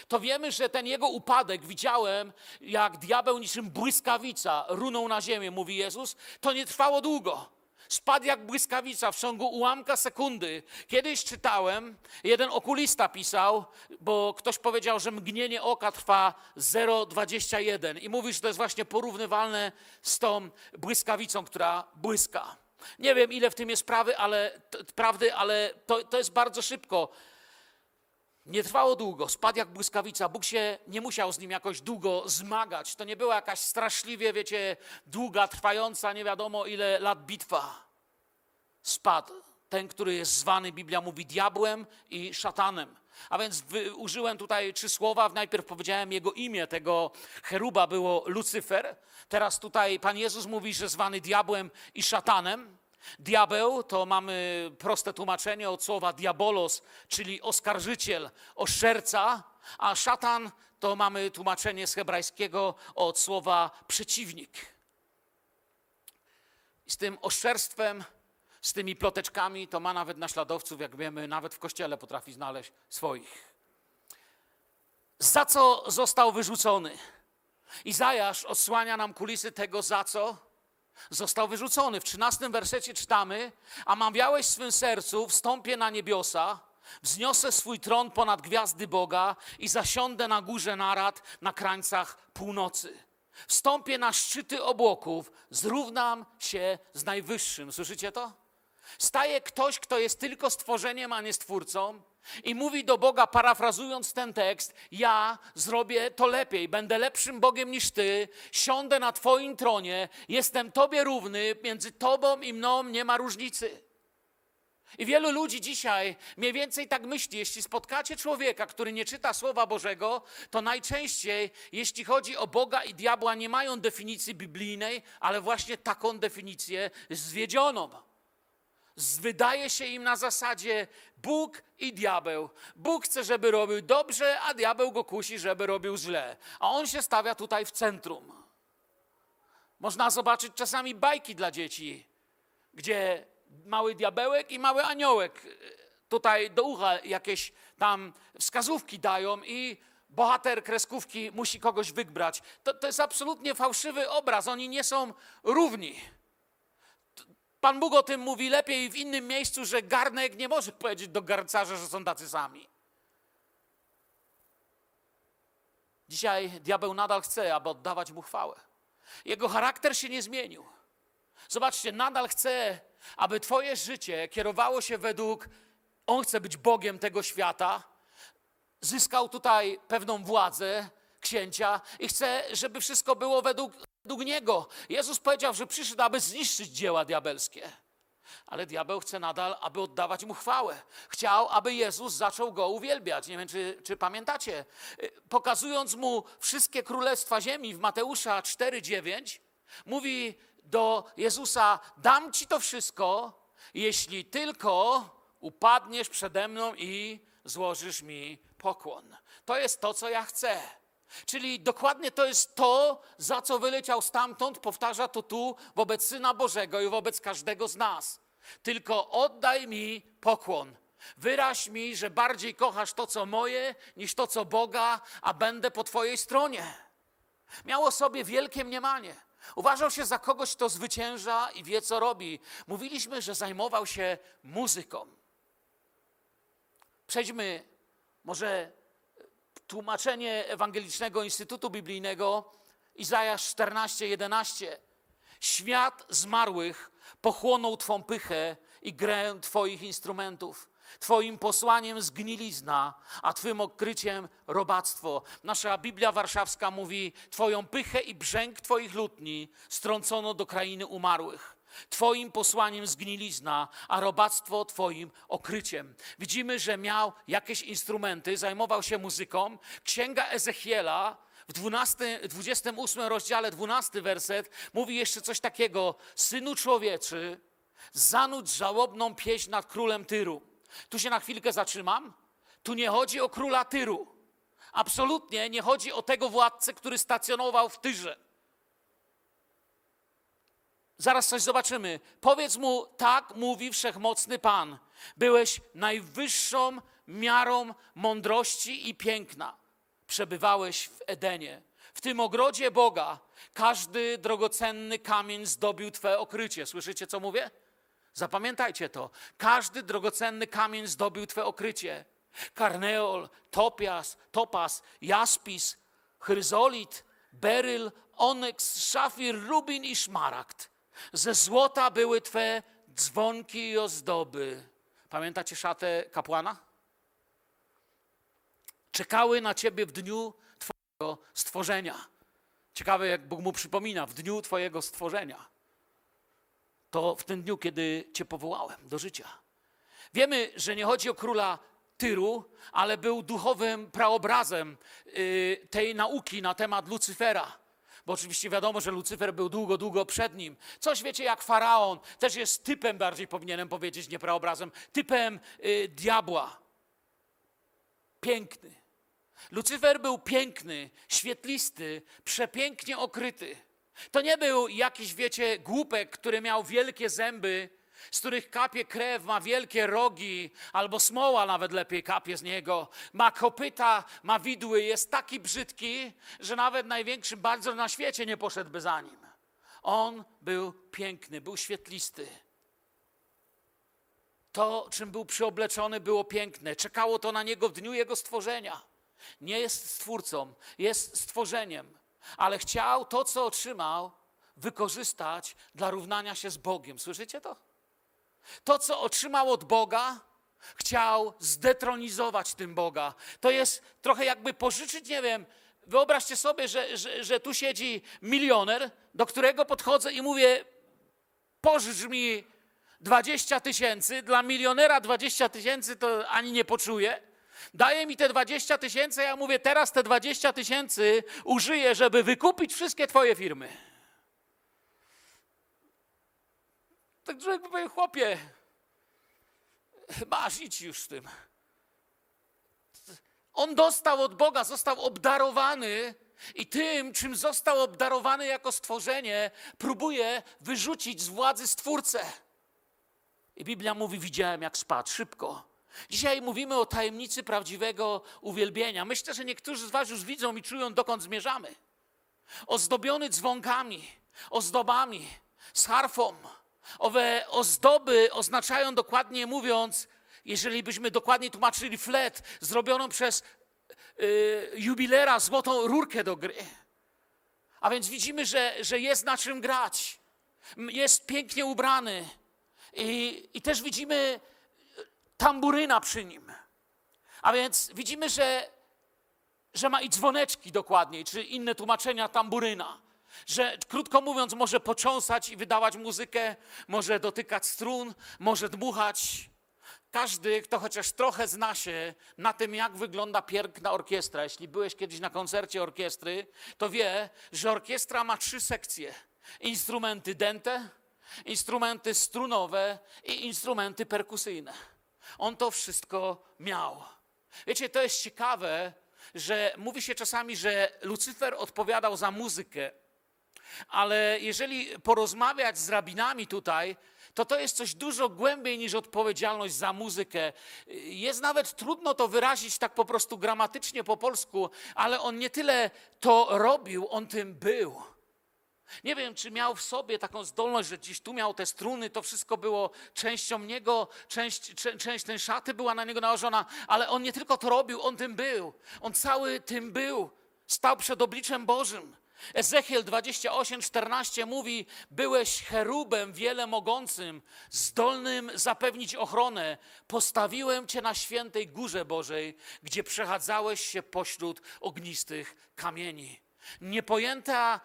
to wiemy, że ten jego upadek widziałem, jak diabeł niczym błyskawica runął na ziemię, mówi Jezus. To nie trwało długo. Spadł jak błyskawica w ciągu ułamka sekundy. Kiedyś czytałem, jeden okulista pisał, bo ktoś powiedział, że mgnienie oka trwa 0,21 i mówi, że to jest właśnie porównywalne z tą błyskawicą, która błyska. Nie wiem, ile w tym jest prawy, ale, prawdy, ale to, to jest bardzo szybko. Nie trwało długo, spadł jak błyskawica. Bóg się nie musiał z nim jakoś długo zmagać. To nie była jakaś straszliwie, wiecie, długa, trwająca, nie wiadomo ile lat bitwa. Spadł ten, który jest zwany, Biblia mówi, diabłem i szatanem. A więc użyłem tutaj trzy słowa. Najpierw powiedziałem jego imię, tego cheruba było Lucyfer. Teraz tutaj Pan Jezus mówi, że zwany diabłem i szatanem. Diabeł to mamy proste tłumaczenie od słowa diabolos, czyli oskarżyciel, oszczerca, a szatan to mamy tłumaczenie z hebrajskiego od słowa przeciwnik. I z tym oszczerstwem, z tymi ploteczkami, to ma nawet naśladowców, jak wiemy, nawet w kościele potrafi znaleźć swoich. Za co został wyrzucony? Izajasz odsłania nam kulisy tego, za co został wyrzucony. W 13 wersecie czytamy: A mawiałeś w swym sercu, wstąpię na niebiosa, wzniosę swój tron ponad gwiazdy Boga i zasiądę na górze narad na krańcach północy. Wstąpię na szczyty obłoków, zrównam się z Najwyższym. Słyszycie to? Staje ktoś, kto jest tylko stworzeniem, a nie stwórcą, i mówi do Boga, parafrazując ten tekst: Ja zrobię to lepiej, będę lepszym Bogiem niż Ty, siądę na Twoim tronie, jestem Tobie równy, między Tobą i mną nie ma różnicy. I wielu ludzi dzisiaj mniej więcej tak myśli. Jeśli spotkacie człowieka, który nie czyta Słowa Bożego, to najczęściej, jeśli chodzi o Boga i diabła, nie mają definicji biblijnej, ale właśnie taką definicję zwiedzioną wydaje się im na zasadzie Bóg i diabeł. Bóg chce, żeby robił dobrze, a diabeł go kusi, żeby robił źle. A on się stawia tutaj w centrum. Można zobaczyć czasami bajki dla dzieci, gdzie mały diabełek i mały aniołek e, tutaj do ucha jakieś tam wskazówki dają i bohater kreskówki musi kogoś wybrać. To, to jest absolutnie fałszywy obraz. Oni nie są równi. Pan Bóg o tym mówi lepiej w innym miejscu, że garnek nie może powiedzieć do garncarza, że są tacy sami. Dzisiaj diabeł nadal chce, aby oddawać mu chwałę. Jego charakter się nie zmienił. Zobaczcie, nadal chce, aby Twoje życie kierowało się według. On chce być Bogiem tego świata. Zyskał tutaj pewną władzę księcia i chce, żeby wszystko było według, według niego. Jezus powiedział, że przyszedł, aby zniszczyć dzieła diabelskie. Ale diabeł chce nadal, aby oddawać mu chwałę. Chciał, aby Jezus zaczął go uwielbiać. Nie wiem, czy, czy pamiętacie. Y, Pokazując mu wszystkie królestwa ziemi w Mateusza 4:9, mówi do Jezusa: Dam ci to wszystko, jeśli tylko upadniesz przede mną i złożysz mi pokłon. To jest to, co ja chcę. Czyli dokładnie to jest to, za co wyleciał stamtąd, powtarza to tu wobec Syna Bożego i wobec każdego z nas. Tylko oddaj mi pokłon. Wyraź mi, że bardziej kochasz to, co moje, niż to, co Boga, a będę po Twojej stronie. Miał o sobie wielkie mniemanie. Uważał się za kogoś, kto zwycięża i wie, co robi. Mówiliśmy, że zajmował się muzyką. Przejdźmy może tłumaczenie Ewangelicznego Instytutu Biblijnego, Izajasz 14, 11. Świat zmarłych pochłonął Twą pychę i grę Twoich instrumentów. Twoim posłaniem zgnilizna, a Twym odkryciem robactwo. Nasza Biblia Warszawska mówi: Twoją pychę i brzęk Twoich lutni strącono do krainy umarłych. Twoim posłaniem zgnilizna, a robactwo Twoim okryciem. Widzimy, że miał jakieś instrumenty, zajmował się muzyką. Księga Ezechiela w 12, 28 rozdziale, 12 werset mówi jeszcze coś takiego: Synu człowieczy, zanudź żałobną pieśń nad królem Tyru. Tu się na chwilkę zatrzymam. Tu nie chodzi o króla Tyru. Absolutnie nie chodzi o tego władcę, który stacjonował w Tyrze. Zaraz coś zobaczymy. Powiedz mu, tak mówi wszechmocny Pan. Byłeś najwyższą miarą mądrości i piękna. Przebywałeś w Edenie. W tym ogrodzie Boga każdy drogocenny kamień zdobił Twe okrycie. Słyszycie, co mówię? Zapamiętajcie to. Każdy drogocenny kamień zdobił Twe okrycie. Karneol, topias, topas, jaspis, chryzolit, beryl, onyks, szafir, rubin i szmaragd. Ze złota były Twe dzwonki i ozdoby. Pamiętacie szatę kapłana? Czekały na Ciebie w dniu Twojego stworzenia. Ciekawe, jak Bóg mu przypomina, w dniu Twojego stworzenia to w tym dniu, kiedy Cię powołałem do życia. Wiemy, że nie chodzi o króla Tyru, ale był duchowym praobrazem y, tej nauki na temat Lucyfera. Bo oczywiście wiadomo, że Lucyfer był długo, długo przed nim. Coś wiecie, jak faraon, też jest typem, bardziej powinienem powiedzieć, nie praobrazem, typem y, diabła. Piękny. Lucyfer był piękny, świetlisty, przepięknie okryty. To nie był jakiś, wiecie, głupek, który miał wielkie zęby, z których kapie krew, ma wielkie rogi, albo smoła nawet lepiej kapie z niego. Ma kopyta, ma widły, jest taki brzydki, że nawet największy bardzo na świecie nie poszedłby za nim. On był piękny, był świetlisty. To, czym był przyobleczony, było piękne. Czekało to na niego w dniu jego stworzenia. Nie jest stwórcą, jest stworzeniem, ale chciał to, co otrzymał, wykorzystać dla równania się z Bogiem. Słyszycie to? To, co otrzymał od Boga, chciał zdetronizować tym Boga. To jest trochę jakby pożyczyć, nie wiem, wyobraźcie sobie, że, że, że tu siedzi milioner, do którego podchodzę i mówię, pożycz mi 20 tysięcy, dla milionera 20 tysięcy to ani nie poczuję. Daje mi te 20 tysięcy, ja mówię, teraz te 20 tysięcy użyję, żeby wykupić wszystkie twoje firmy. Tak człowiek powiedział, chłopie, masz, idź już z tym. On dostał od Boga, został obdarowany i tym, czym został obdarowany jako stworzenie, próbuje wyrzucić z władzy Stwórcę. I Biblia mówi, widziałem jak spadł, szybko. Dzisiaj mówimy o tajemnicy prawdziwego uwielbienia. Myślę, że niektórzy z was już widzą i czują, dokąd zmierzamy. Ozdobiony dzwonkami, ozdobami, z harfą. Owe ozdoby oznaczają dokładnie mówiąc, jeżeli byśmy dokładnie tłumaczyli flet, zrobioną przez y, jubilera złotą rurkę do gry. A więc widzimy, że, że jest na czym grać. Jest pięknie ubrany. I, I też widzimy tamburyna przy nim. A więc widzimy, że, że ma i dzwoneczki dokładniej, czy inne tłumaczenia tamburyna. Że krótko mówiąc, może począsać i wydawać muzykę, może dotykać strun, może dmuchać. Każdy, kto chociaż trochę zna się na tym, jak wygląda piękna orkiestra, jeśli byłeś kiedyś na koncercie orkiestry, to wie, że orkiestra ma trzy sekcje: instrumenty dęte, instrumenty strunowe i instrumenty perkusyjne. On to wszystko miał. Wiecie, to jest ciekawe, że mówi się czasami, że Lucyfer odpowiadał za muzykę, ale jeżeli porozmawiać z rabinami tutaj, to to jest coś dużo głębiej niż odpowiedzialność za muzykę. Jest nawet trudno to wyrazić tak po prostu gramatycznie po polsku, ale on nie tyle to robił, on tym był. Nie wiem, czy miał w sobie taką zdolność, że gdzieś tu miał te struny, to wszystko było częścią niego, część, czę- część szaty była na niego nałożona, ale on nie tylko to robił, on tym był. On cały tym był. Stał przed obliczem Bożym. Ezechiel 28, 14 mówi: Byłeś cherubem wiele mogącym, zdolnym zapewnić ochronę. Postawiłem cię na świętej górze Bożej, gdzie przechadzałeś się pośród ognistych kamieni. Niepojęta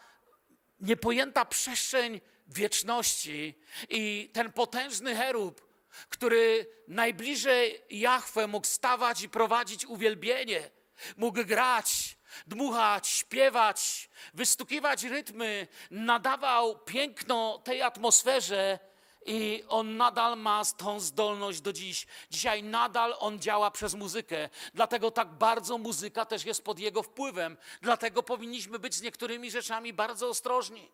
niepojęta przestrzeń wieczności i ten potężny cherub, który najbliżej Jahwe mógł stawać i prowadzić uwielbienie, mógł grać, dmuchać, śpiewać, wystukiwać rytmy, nadawał piękno tej atmosferze i on nadal ma tą zdolność do dziś. Dzisiaj nadal on działa przez muzykę. Dlatego tak bardzo muzyka też jest pod jego wpływem. Dlatego powinniśmy być z niektórymi rzeczami bardzo ostrożni.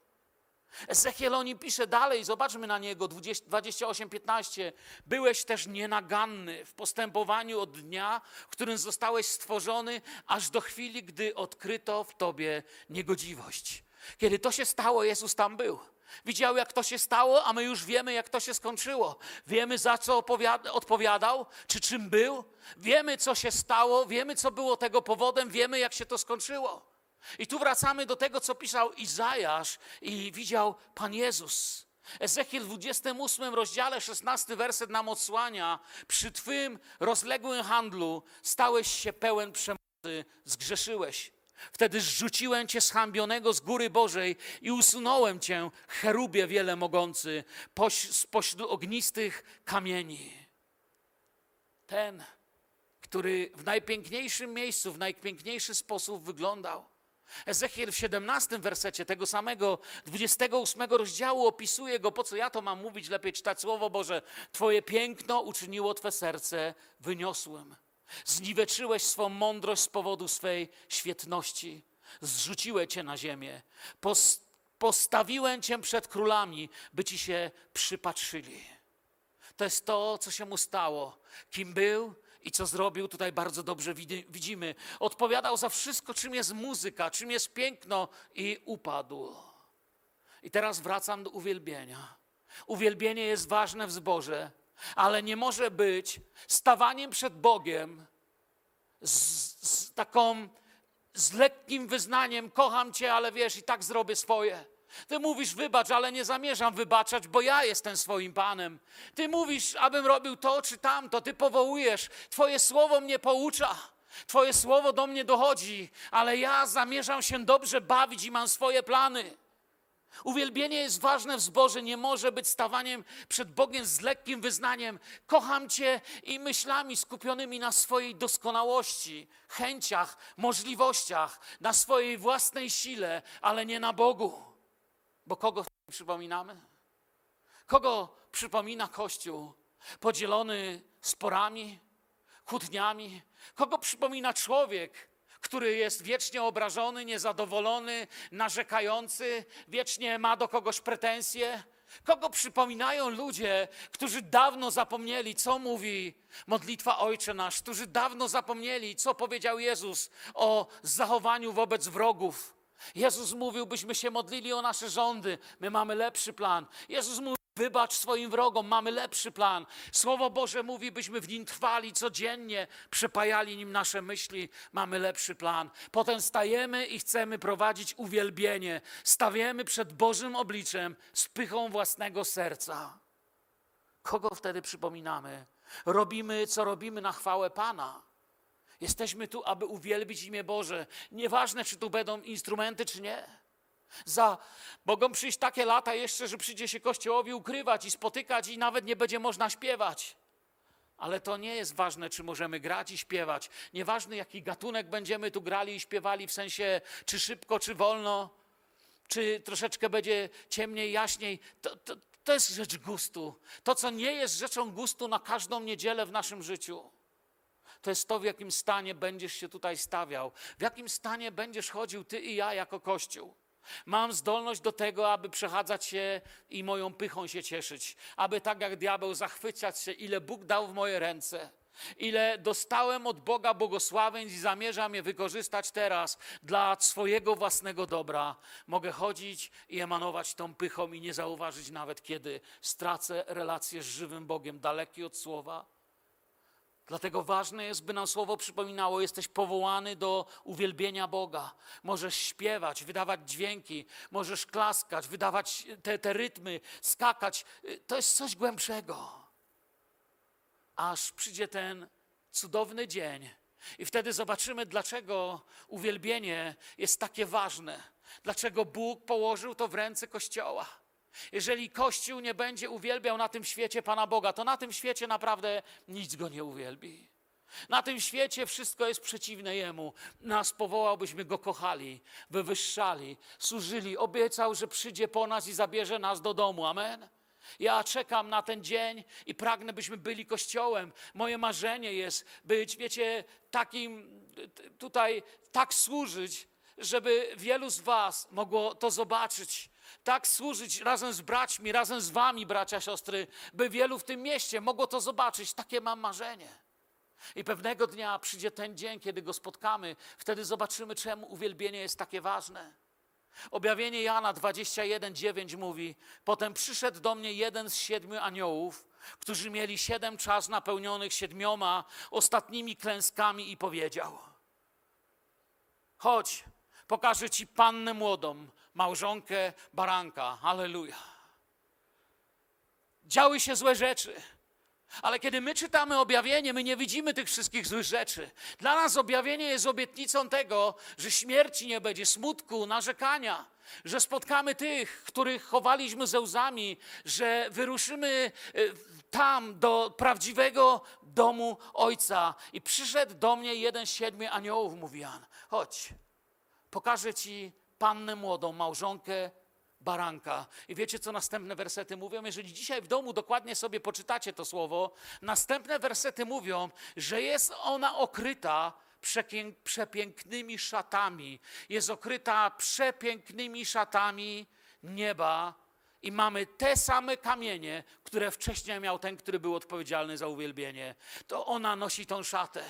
Ezechiel o nim pisze dalej, zobaczmy na niego, 28-15. Byłeś też nienaganny w postępowaniu od dnia, w którym zostałeś stworzony, aż do chwili, gdy odkryto w tobie niegodziwość. Kiedy to się stało, Jezus tam był. Widział, jak to się stało, a my już wiemy, jak to się skończyło. Wiemy, za co odpowiadał, czy czym był. Wiemy, co się stało, wiemy, co było tego powodem, wiemy, jak się to skończyło. I tu wracamy do tego, co pisał Izajasz i widział Pan Jezus. Ezechiel w 28 rozdziale, 16 werset nam odsłania. Przy Twym rozległym handlu stałeś się pełen przemocy, zgrzeszyłeś. Wtedy zrzuciłem Cię zhańbionego z góry Bożej i usunąłem Cię, cherubie wiele poś, spośród ognistych kamieni. Ten, który w najpiękniejszym miejscu, w najpiękniejszy sposób wyglądał. Ezechiel w 17 wersecie tego samego 28 rozdziału opisuje go, po co ja to mam mówić, lepiej czytać Słowo Boże. Twoje piękno uczyniło Twe serce wyniosłym. Zniweczyłeś swą mądrość z powodu swej świetności. Zrzuciłem Cię na ziemię. Pos- postawiłem Cię przed królami, by Ci się przypatrzyli. To jest to, co się mu stało. Kim był i co zrobił, tutaj bardzo dobrze widzimy. Odpowiadał za wszystko, czym jest muzyka, czym jest piękno i upadł. I teraz wracam do uwielbienia. Uwielbienie jest ważne w zborze, ale nie może być stawaniem przed Bogiem z, z taką, z lekkim wyznaniem, kocham Cię, ale wiesz, i tak zrobię swoje. Ty mówisz, wybacz, ale nie zamierzam wybaczać, bo ja jestem swoim Panem. Ty mówisz, abym robił to czy tamto, Ty powołujesz, Twoje słowo mnie poucza. Twoje słowo do mnie dochodzi, ale ja zamierzam się dobrze bawić i mam swoje plany. Uwielbienie jest ważne w zborze, nie może być stawaniem przed Bogiem z lekkim wyznaniem. Kocham Cię i myślami skupionymi na swojej doskonałości, chęciach, możliwościach, na swojej własnej sile, ale nie na Bogu. Bo kogo przypominamy? Kogo przypomina Kościół podzielony sporami, kłótniami? Kogo przypomina człowiek, który jest wiecznie obrażony, niezadowolony, narzekający, wiecznie ma do kogoś pretensje? Kogo przypominają ludzie, którzy dawno zapomnieli, co mówi modlitwa Ojcze Nasz, którzy dawno zapomnieli, co powiedział Jezus o zachowaniu wobec wrogów? Jezus mówił, byśmy się modlili o nasze rządy. My mamy lepszy plan. Jezus mówił, wybacz swoim wrogom, mamy lepszy plan. Słowo Boże mówi, byśmy w nim trwali codziennie, przepajali nim nasze myśli, mamy lepszy plan. Potem stajemy i chcemy prowadzić uwielbienie. Stawiemy przed Bożym obliczem z pychą własnego serca. Kogo wtedy przypominamy? Robimy, co robimy na chwałę Pana. Jesteśmy tu, aby uwielbić imię Boże. Nieważne, czy tu będą instrumenty, czy nie. Za, mogą przyjść takie lata jeszcze, że przyjdzie się Kościołowi ukrywać i spotykać i nawet nie będzie można śpiewać. Ale to nie jest ważne, czy możemy grać i śpiewać. Nieważne, jaki gatunek będziemy tu grali i śpiewali, w sensie, czy szybko, czy wolno, czy troszeczkę będzie ciemniej, jaśniej. To, to, to jest rzecz gustu. To, co nie jest rzeczą gustu na każdą niedzielę w naszym życiu to jest to, w jakim stanie będziesz się tutaj stawiał, w jakim stanie będziesz chodził ty i ja jako Kościół. Mam zdolność do tego, aby przechadzać się i moją pychą się cieszyć, aby tak jak diabeł zachwycać się, ile Bóg dał w moje ręce, ile dostałem od Boga błogosławieństw i zamierzam je wykorzystać teraz dla swojego własnego dobra. Mogę chodzić i emanować tą pychą i nie zauważyć nawet, kiedy stracę relację z żywym Bogiem, daleki od słowa Dlatego ważne jest, by nam słowo przypominało, jesteś powołany do uwielbienia Boga. Możesz śpiewać, wydawać dźwięki, możesz klaskać, wydawać te, te rytmy, skakać. To jest coś głębszego. Aż przyjdzie ten cudowny dzień. I wtedy zobaczymy, dlaczego uwielbienie jest takie ważne. Dlaczego Bóg położył to w ręce Kościoła. Jeżeli Kościół nie będzie uwielbiał na tym świecie Pana Boga, to na tym świecie naprawdę nic go nie uwielbi. Na tym świecie wszystko jest przeciwne Jemu. Nas powołał, byśmy Go kochali, wywyższali, służyli. Obiecał, że przyjdzie po nas i zabierze nas do domu. Amen. Ja czekam na ten dzień i pragnę, byśmy byli Kościołem. Moje marzenie jest być, wiecie, takim tutaj, tak służyć, żeby wielu z Was mogło to zobaczyć tak służyć razem z braćmi, razem z wami, bracia, siostry, by wielu w tym mieście mogło to zobaczyć. Takie mam marzenie. I pewnego dnia przyjdzie ten dzień, kiedy go spotkamy, wtedy zobaczymy, czemu uwielbienie jest takie ważne. Objawienie Jana 21:9 mówi: Potem przyszedł do mnie jeden z siedmiu aniołów, którzy mieli siedem czas napełnionych siedmioma ostatnimi klęskami, i powiedział: Chodź, pokażę ci pannę młodą, małżonkę baranka. Aleluja. Działy się złe rzeczy. Ale kiedy my czytamy objawienie, my nie widzimy tych wszystkich złych rzeczy. Dla nas objawienie jest obietnicą tego, że śmierci nie będzie, smutku, narzekania, że spotkamy tych, których chowaliśmy ze łzami, że wyruszymy y, tam do prawdziwego domu Ojca. I przyszedł do mnie jeden z siedmiu aniołów, mówi Jan. Chodź, pokażę ci pannę młodą, małżonkę baranka. I wiecie, co następne wersety mówią? Jeżeli dzisiaj w domu dokładnie sobie poczytacie to słowo, następne wersety mówią, że jest ona okryta przepięknymi szatami. Jest okryta przepięknymi szatami nieba. I mamy te same kamienie, które wcześniej miał ten, który był odpowiedzialny za uwielbienie. To ona nosi tą szatę.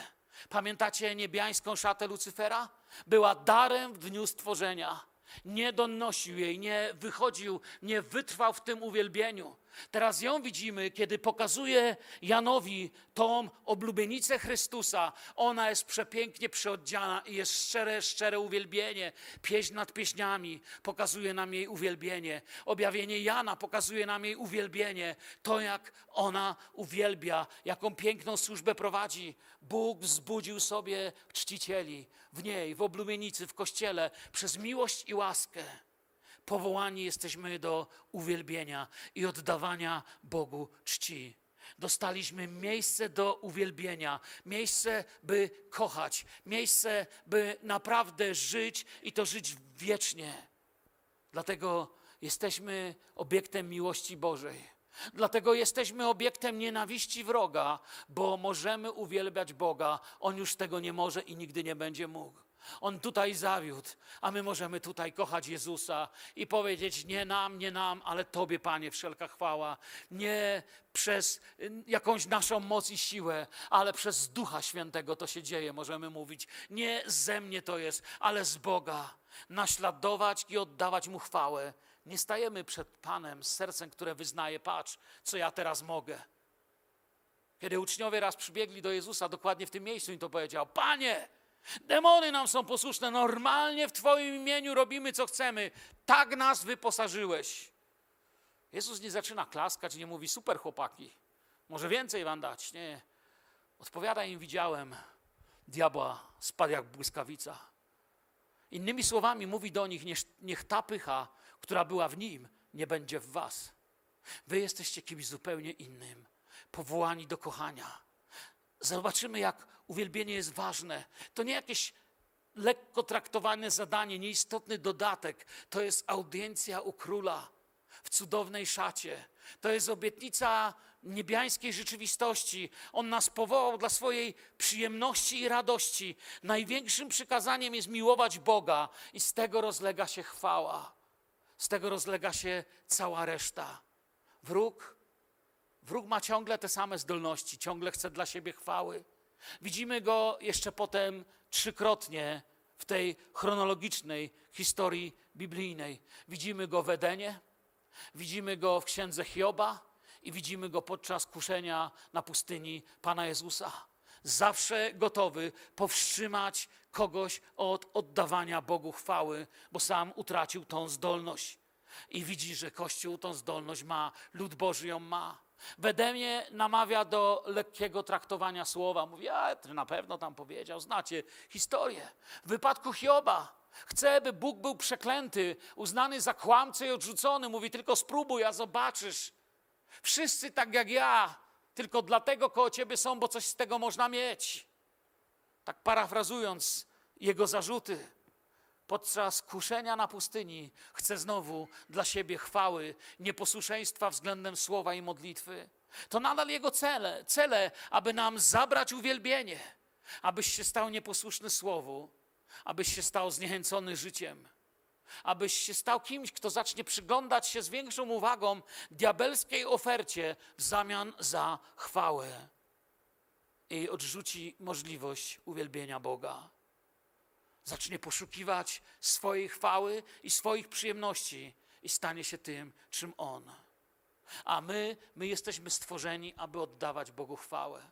Pamiętacie niebiańską szatę Lucyfera? Była darem w dniu stworzenia. Nie donosił jej, nie wychodził, nie wytrwał w tym uwielbieniu. Teraz ją widzimy, kiedy pokazuje Janowi tą oblubienicę Chrystusa. Ona jest przepięknie przyodziana i jest szczere, szczere uwielbienie. Pieśń nad pieśniami pokazuje nam jej uwielbienie. Objawienie Jana pokazuje nam jej uwielbienie. To, jak ona uwielbia, jaką piękną służbę prowadzi. Bóg wzbudził sobie czcicieli w niej, w oblubienicy, w kościele, przez miłość i łaskę. Powołani jesteśmy do uwielbienia i oddawania Bogu czci. Dostaliśmy miejsce do uwielbienia, miejsce, by kochać, miejsce, by naprawdę żyć i to żyć wiecznie. Dlatego jesteśmy obiektem miłości Bożej. Dlatego jesteśmy obiektem nienawiści wroga, bo możemy uwielbiać Boga. On już tego nie może i nigdy nie będzie mógł. On tutaj zawiódł, a my możemy tutaj kochać Jezusa i powiedzieć: Nie nam, nie nam, ale Tobie, Panie, wszelka chwała. Nie przez y, jakąś naszą moc i siłę, ale przez Ducha Świętego to się dzieje, możemy mówić. Nie ze mnie to jest, ale z Boga. Naśladować i oddawać Mu chwałę. Nie stajemy przed Panem z sercem, które wyznaje: Patrz, co ja teraz mogę. Kiedy uczniowie raz przybiegli do Jezusa, dokładnie w tym miejscu, i to powiedział: Panie, demony nam są posłuszne, normalnie w Twoim imieniu robimy, co chcemy. Tak nas wyposażyłeś. Jezus nie zaczyna klaskać, nie mówi: Super chłopaki, może więcej wam dać. Nie. Odpowiada im: Widziałem diabła, spadł jak błyskawica. Innymi słowami mówi do nich: niech, ta pycha, która była w nim, nie będzie w was. Wy jesteście kimś zupełnie innym, powołani do kochania. Zobaczymy, jak uwielbienie jest ważne. To nie jakieś lekko traktowane zadanie, nieistotny dodatek. To jest audiencja u króla w cudownej szacie. To jest obietnica niebiańskiej rzeczywistości. On nas powołał dla swojej przyjemności i radości. Największym przykazaniem jest miłować Boga i z tego rozlega się chwała. Z tego rozlega się cała reszta. Wróg, wróg ma ciągle te same zdolności, ciągle chce dla siebie chwały. Widzimy go jeszcze potem trzykrotnie w tej chronologicznej historii biblijnej. Widzimy go w Edenie, widzimy go w księdze Hioba i widzimy go podczas kuszenia na pustyni Pana Jezusa. Zawsze gotowy powstrzymać kogoś od oddawania Bogu chwały, bo sam utracił tą zdolność. I widzi, że Kościół tą zdolność ma, lud Boży ją ma. W Edemie namawia do lekkiego traktowania słowa. Mówi, a ty na pewno tam powiedział, znacie historię. W wypadku Hioba chce, by Bóg był przeklęty, uznany za kłamcę i odrzucony. Mówi, tylko spróbuj, a zobaczysz. Wszyscy tak jak ja, tylko dlatego koło ciebie są, bo coś z tego można mieć. Tak parafrazując jego zarzuty podczas kuszenia na pustyni chce znowu dla siebie chwały, nieposłuszeństwa względem słowa i modlitwy. To nadal jego cele, cele, aby nam zabrać uwielbienie, abyś się stał nieposłuszny słowu, abyś się stał zniechęcony życiem, abyś się stał kimś, kto zacznie przyglądać się z większą uwagą diabelskiej ofercie w zamian za chwałę i odrzuci możliwość uwielbienia Boga zacznie poszukiwać swojej chwały i swoich przyjemności i stanie się tym, czym On. A my, my jesteśmy stworzeni, aby oddawać Bogu chwałę.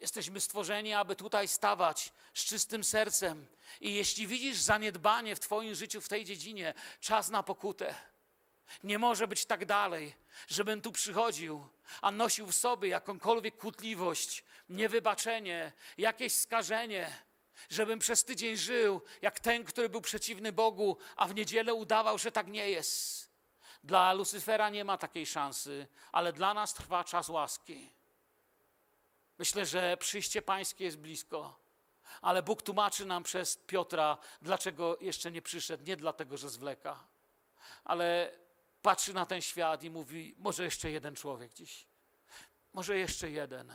Jesteśmy stworzeni, aby tutaj stawać z czystym sercem. I jeśli widzisz zaniedbanie w Twoim życiu w tej dziedzinie, czas na pokutę. Nie może być tak dalej, żebym tu przychodził, a nosił w sobie jakąkolwiek kłótliwość, niewybaczenie, jakieś skażenie, żebym przez tydzień żył jak ten, który był przeciwny Bogu, a w niedzielę udawał, że tak nie jest. Dla Lucyfera nie ma takiej szansy, ale dla nas trwa czas łaski. Myślę, że przyjście Pańskie jest blisko, ale Bóg tłumaczy nam przez Piotra, dlaczego jeszcze nie przyszedł. Nie dlatego, że zwleka, ale patrzy na ten świat i mówi: Może jeszcze jeden człowiek dziś, może jeszcze jeden.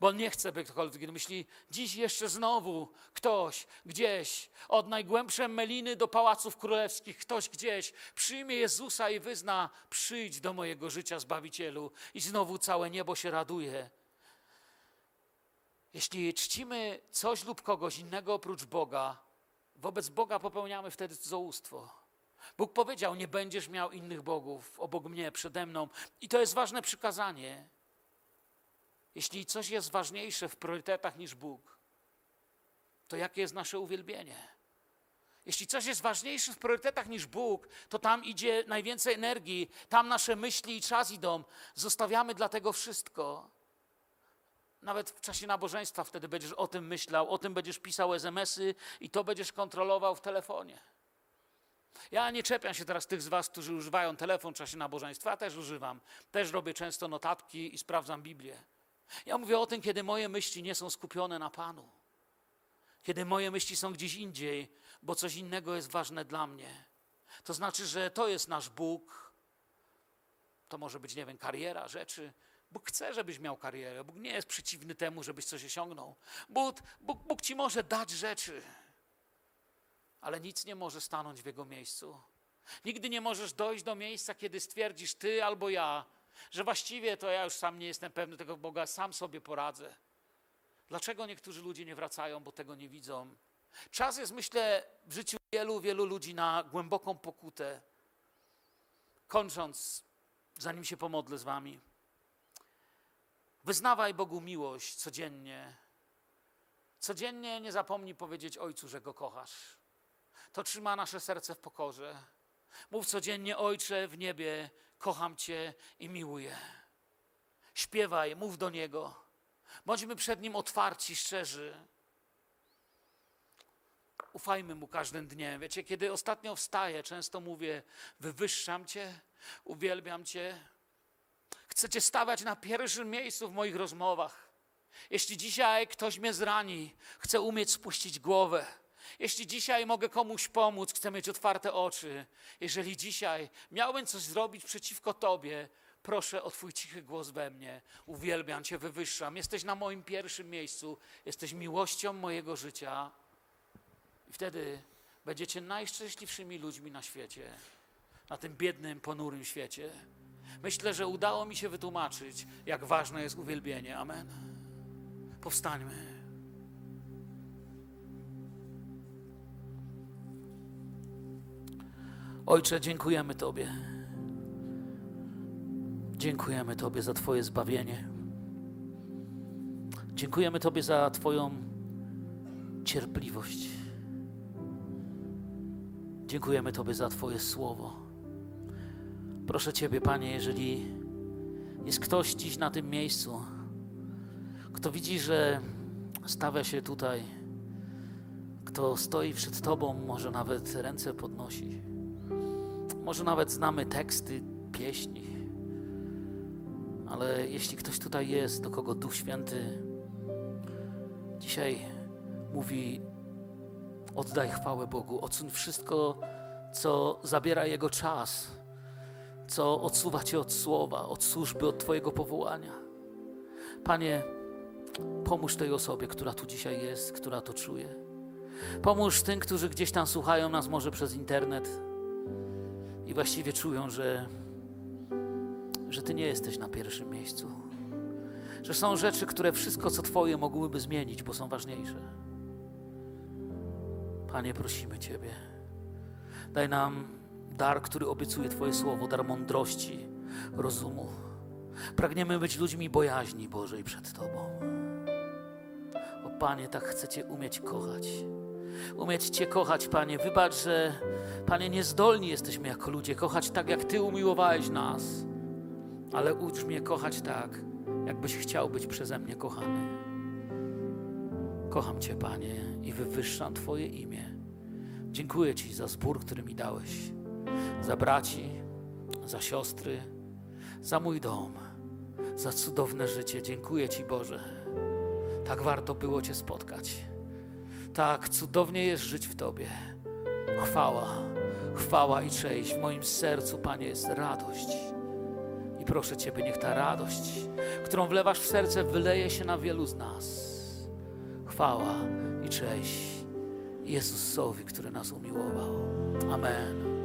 Bo nie chce, by ktokolwiek myśli, dziś jeszcze znowu ktoś gdzieś, od najgłębszej meliny do pałaców królewskich, ktoś gdzieś przyjmie Jezusa i wyzna, przyjdź do mojego życia, Zbawicielu. I znowu całe niebo się raduje. Jeśli czcimy coś lub kogoś innego oprócz Boga, wobec Boga popełniamy wtedy cudzołóstwo. Bóg powiedział, nie będziesz miał innych bogów obok mnie, przede mną. I to jest ważne przykazanie. Jeśli coś jest ważniejsze w priorytetach niż Bóg, to jakie jest nasze uwielbienie? Jeśli coś jest ważniejsze w priorytetach niż Bóg, to tam idzie najwięcej energii, tam nasze myśli i czas idą. Zostawiamy dla tego wszystko. Nawet w czasie nabożeństwa wtedy będziesz o tym myślał, o tym będziesz pisał SMS-y i to będziesz kontrolował w telefonie. Ja nie czepiam się teraz tych z Was, którzy używają telefon w czasie nabożeństwa, ja też używam. Też robię często notatki i sprawdzam Biblię. Ja mówię o tym, kiedy moje myśli nie są skupione na Panu. Kiedy moje myśli są gdzieś indziej, bo coś innego jest ważne dla mnie. To znaczy, że to jest nasz Bóg. To może być, nie wiem, kariera, rzeczy. Bóg chce, żebyś miał karierę. Bóg nie jest przeciwny temu, żebyś coś osiągnął. Bóg, Bóg, Bóg ci może dać rzeczy, ale nic nie może stanąć w Jego miejscu. Nigdy nie możesz dojść do miejsca, kiedy stwierdzisz ty albo ja, że właściwie to ja już sam nie jestem pewny tego Boga, sam sobie poradzę. Dlaczego niektórzy ludzie nie wracają, bo tego nie widzą? Czas jest, myślę, w życiu wielu, wielu ludzi na głęboką pokutę. Kończąc, zanim się pomodlę z wami, wyznawaj Bogu miłość codziennie. Codziennie nie zapomnij powiedzieć Ojcu, że Go kochasz. To trzyma nasze serce w pokorze. Mów codziennie, Ojcze w niebie, kocham Cię i miłuję. Śpiewaj, mów do Niego. Bądźmy przed Nim otwarci, szczerzy. Ufajmy Mu każdym dniem. Wiecie, kiedy ostatnio wstaję, często mówię, wywyższam Cię, uwielbiam Cię. Chcę Cię stawiać na pierwszym miejscu w moich rozmowach. Jeśli dzisiaj ktoś mnie zrani, chcę umieć spuścić głowę. Jeśli dzisiaj mogę komuś pomóc, chcę mieć otwarte oczy. Jeżeli dzisiaj miałbym coś zrobić przeciwko Tobie, proszę o Twój cichy głos we mnie. Uwielbiam Cię, wywyższam. Jesteś na moim pierwszym miejscu. Jesteś miłością mojego życia. I wtedy będziecie najszczęśliwszymi ludźmi na świecie. Na tym biednym, ponurym świecie. Myślę, że udało mi się wytłumaczyć, jak ważne jest uwielbienie. Amen. Powstańmy. Ojcze, dziękujemy Tobie. Dziękujemy Tobie za Twoje zbawienie. Dziękujemy Tobie za Twoją cierpliwość. Dziękujemy Tobie za Twoje słowo. Proszę Ciebie, Panie, jeżeli jest ktoś dziś na tym miejscu, kto widzi, że stawia się tutaj, kto stoi przed Tobą, może nawet ręce podnosi, może nawet znamy teksty pieśni, ale jeśli ktoś tutaj jest, do kogo Duch Święty dzisiaj mówi: oddaj chwałę Bogu, odsuń wszystko, co zabiera Jego czas, co odsuwa Cię od słowa, od służby, od Twojego powołania. Panie, pomóż tej osobie, która tu dzisiaj jest, która to czuje. Pomóż tym, którzy gdzieś tam słuchają nas może przez internet i właściwie czują, że, że Ty nie jesteś na pierwszym miejscu. Że są rzeczy, które wszystko, co Twoje, mogłyby zmienić, bo są ważniejsze. Panie, prosimy Ciebie. Daj nam dar, który obiecuje Twoje słowo, dar mądrości, rozumu. Pragniemy być ludźmi bojaźni Bożej przed Tobą. O Panie, tak chcecie umieć kochać. Umieć Cię kochać, Panie. Wybacz, że, Panie, niezdolni jesteśmy jako ludzie kochać tak, jak Ty umiłowałeś nas. Ale ucz mnie kochać tak, jakbyś chciał być przeze mnie kochany. Kocham Cię, Panie, i wywyższam Twoje imię. Dziękuję Ci za zbór, który mi dałeś, za braci, za siostry, za mój dom, za cudowne życie. Dziękuję Ci, Boże. Tak warto było Cię spotkać. Tak cudownie jest żyć w Tobie. Chwała, chwała i cześć. W moim sercu, Panie, jest radość. I proszę Ciebie, niech ta radość, którą wlewasz w serce, wyleje się na wielu z nas. Chwała i cześć Jezusowi, który nas umiłował. Amen.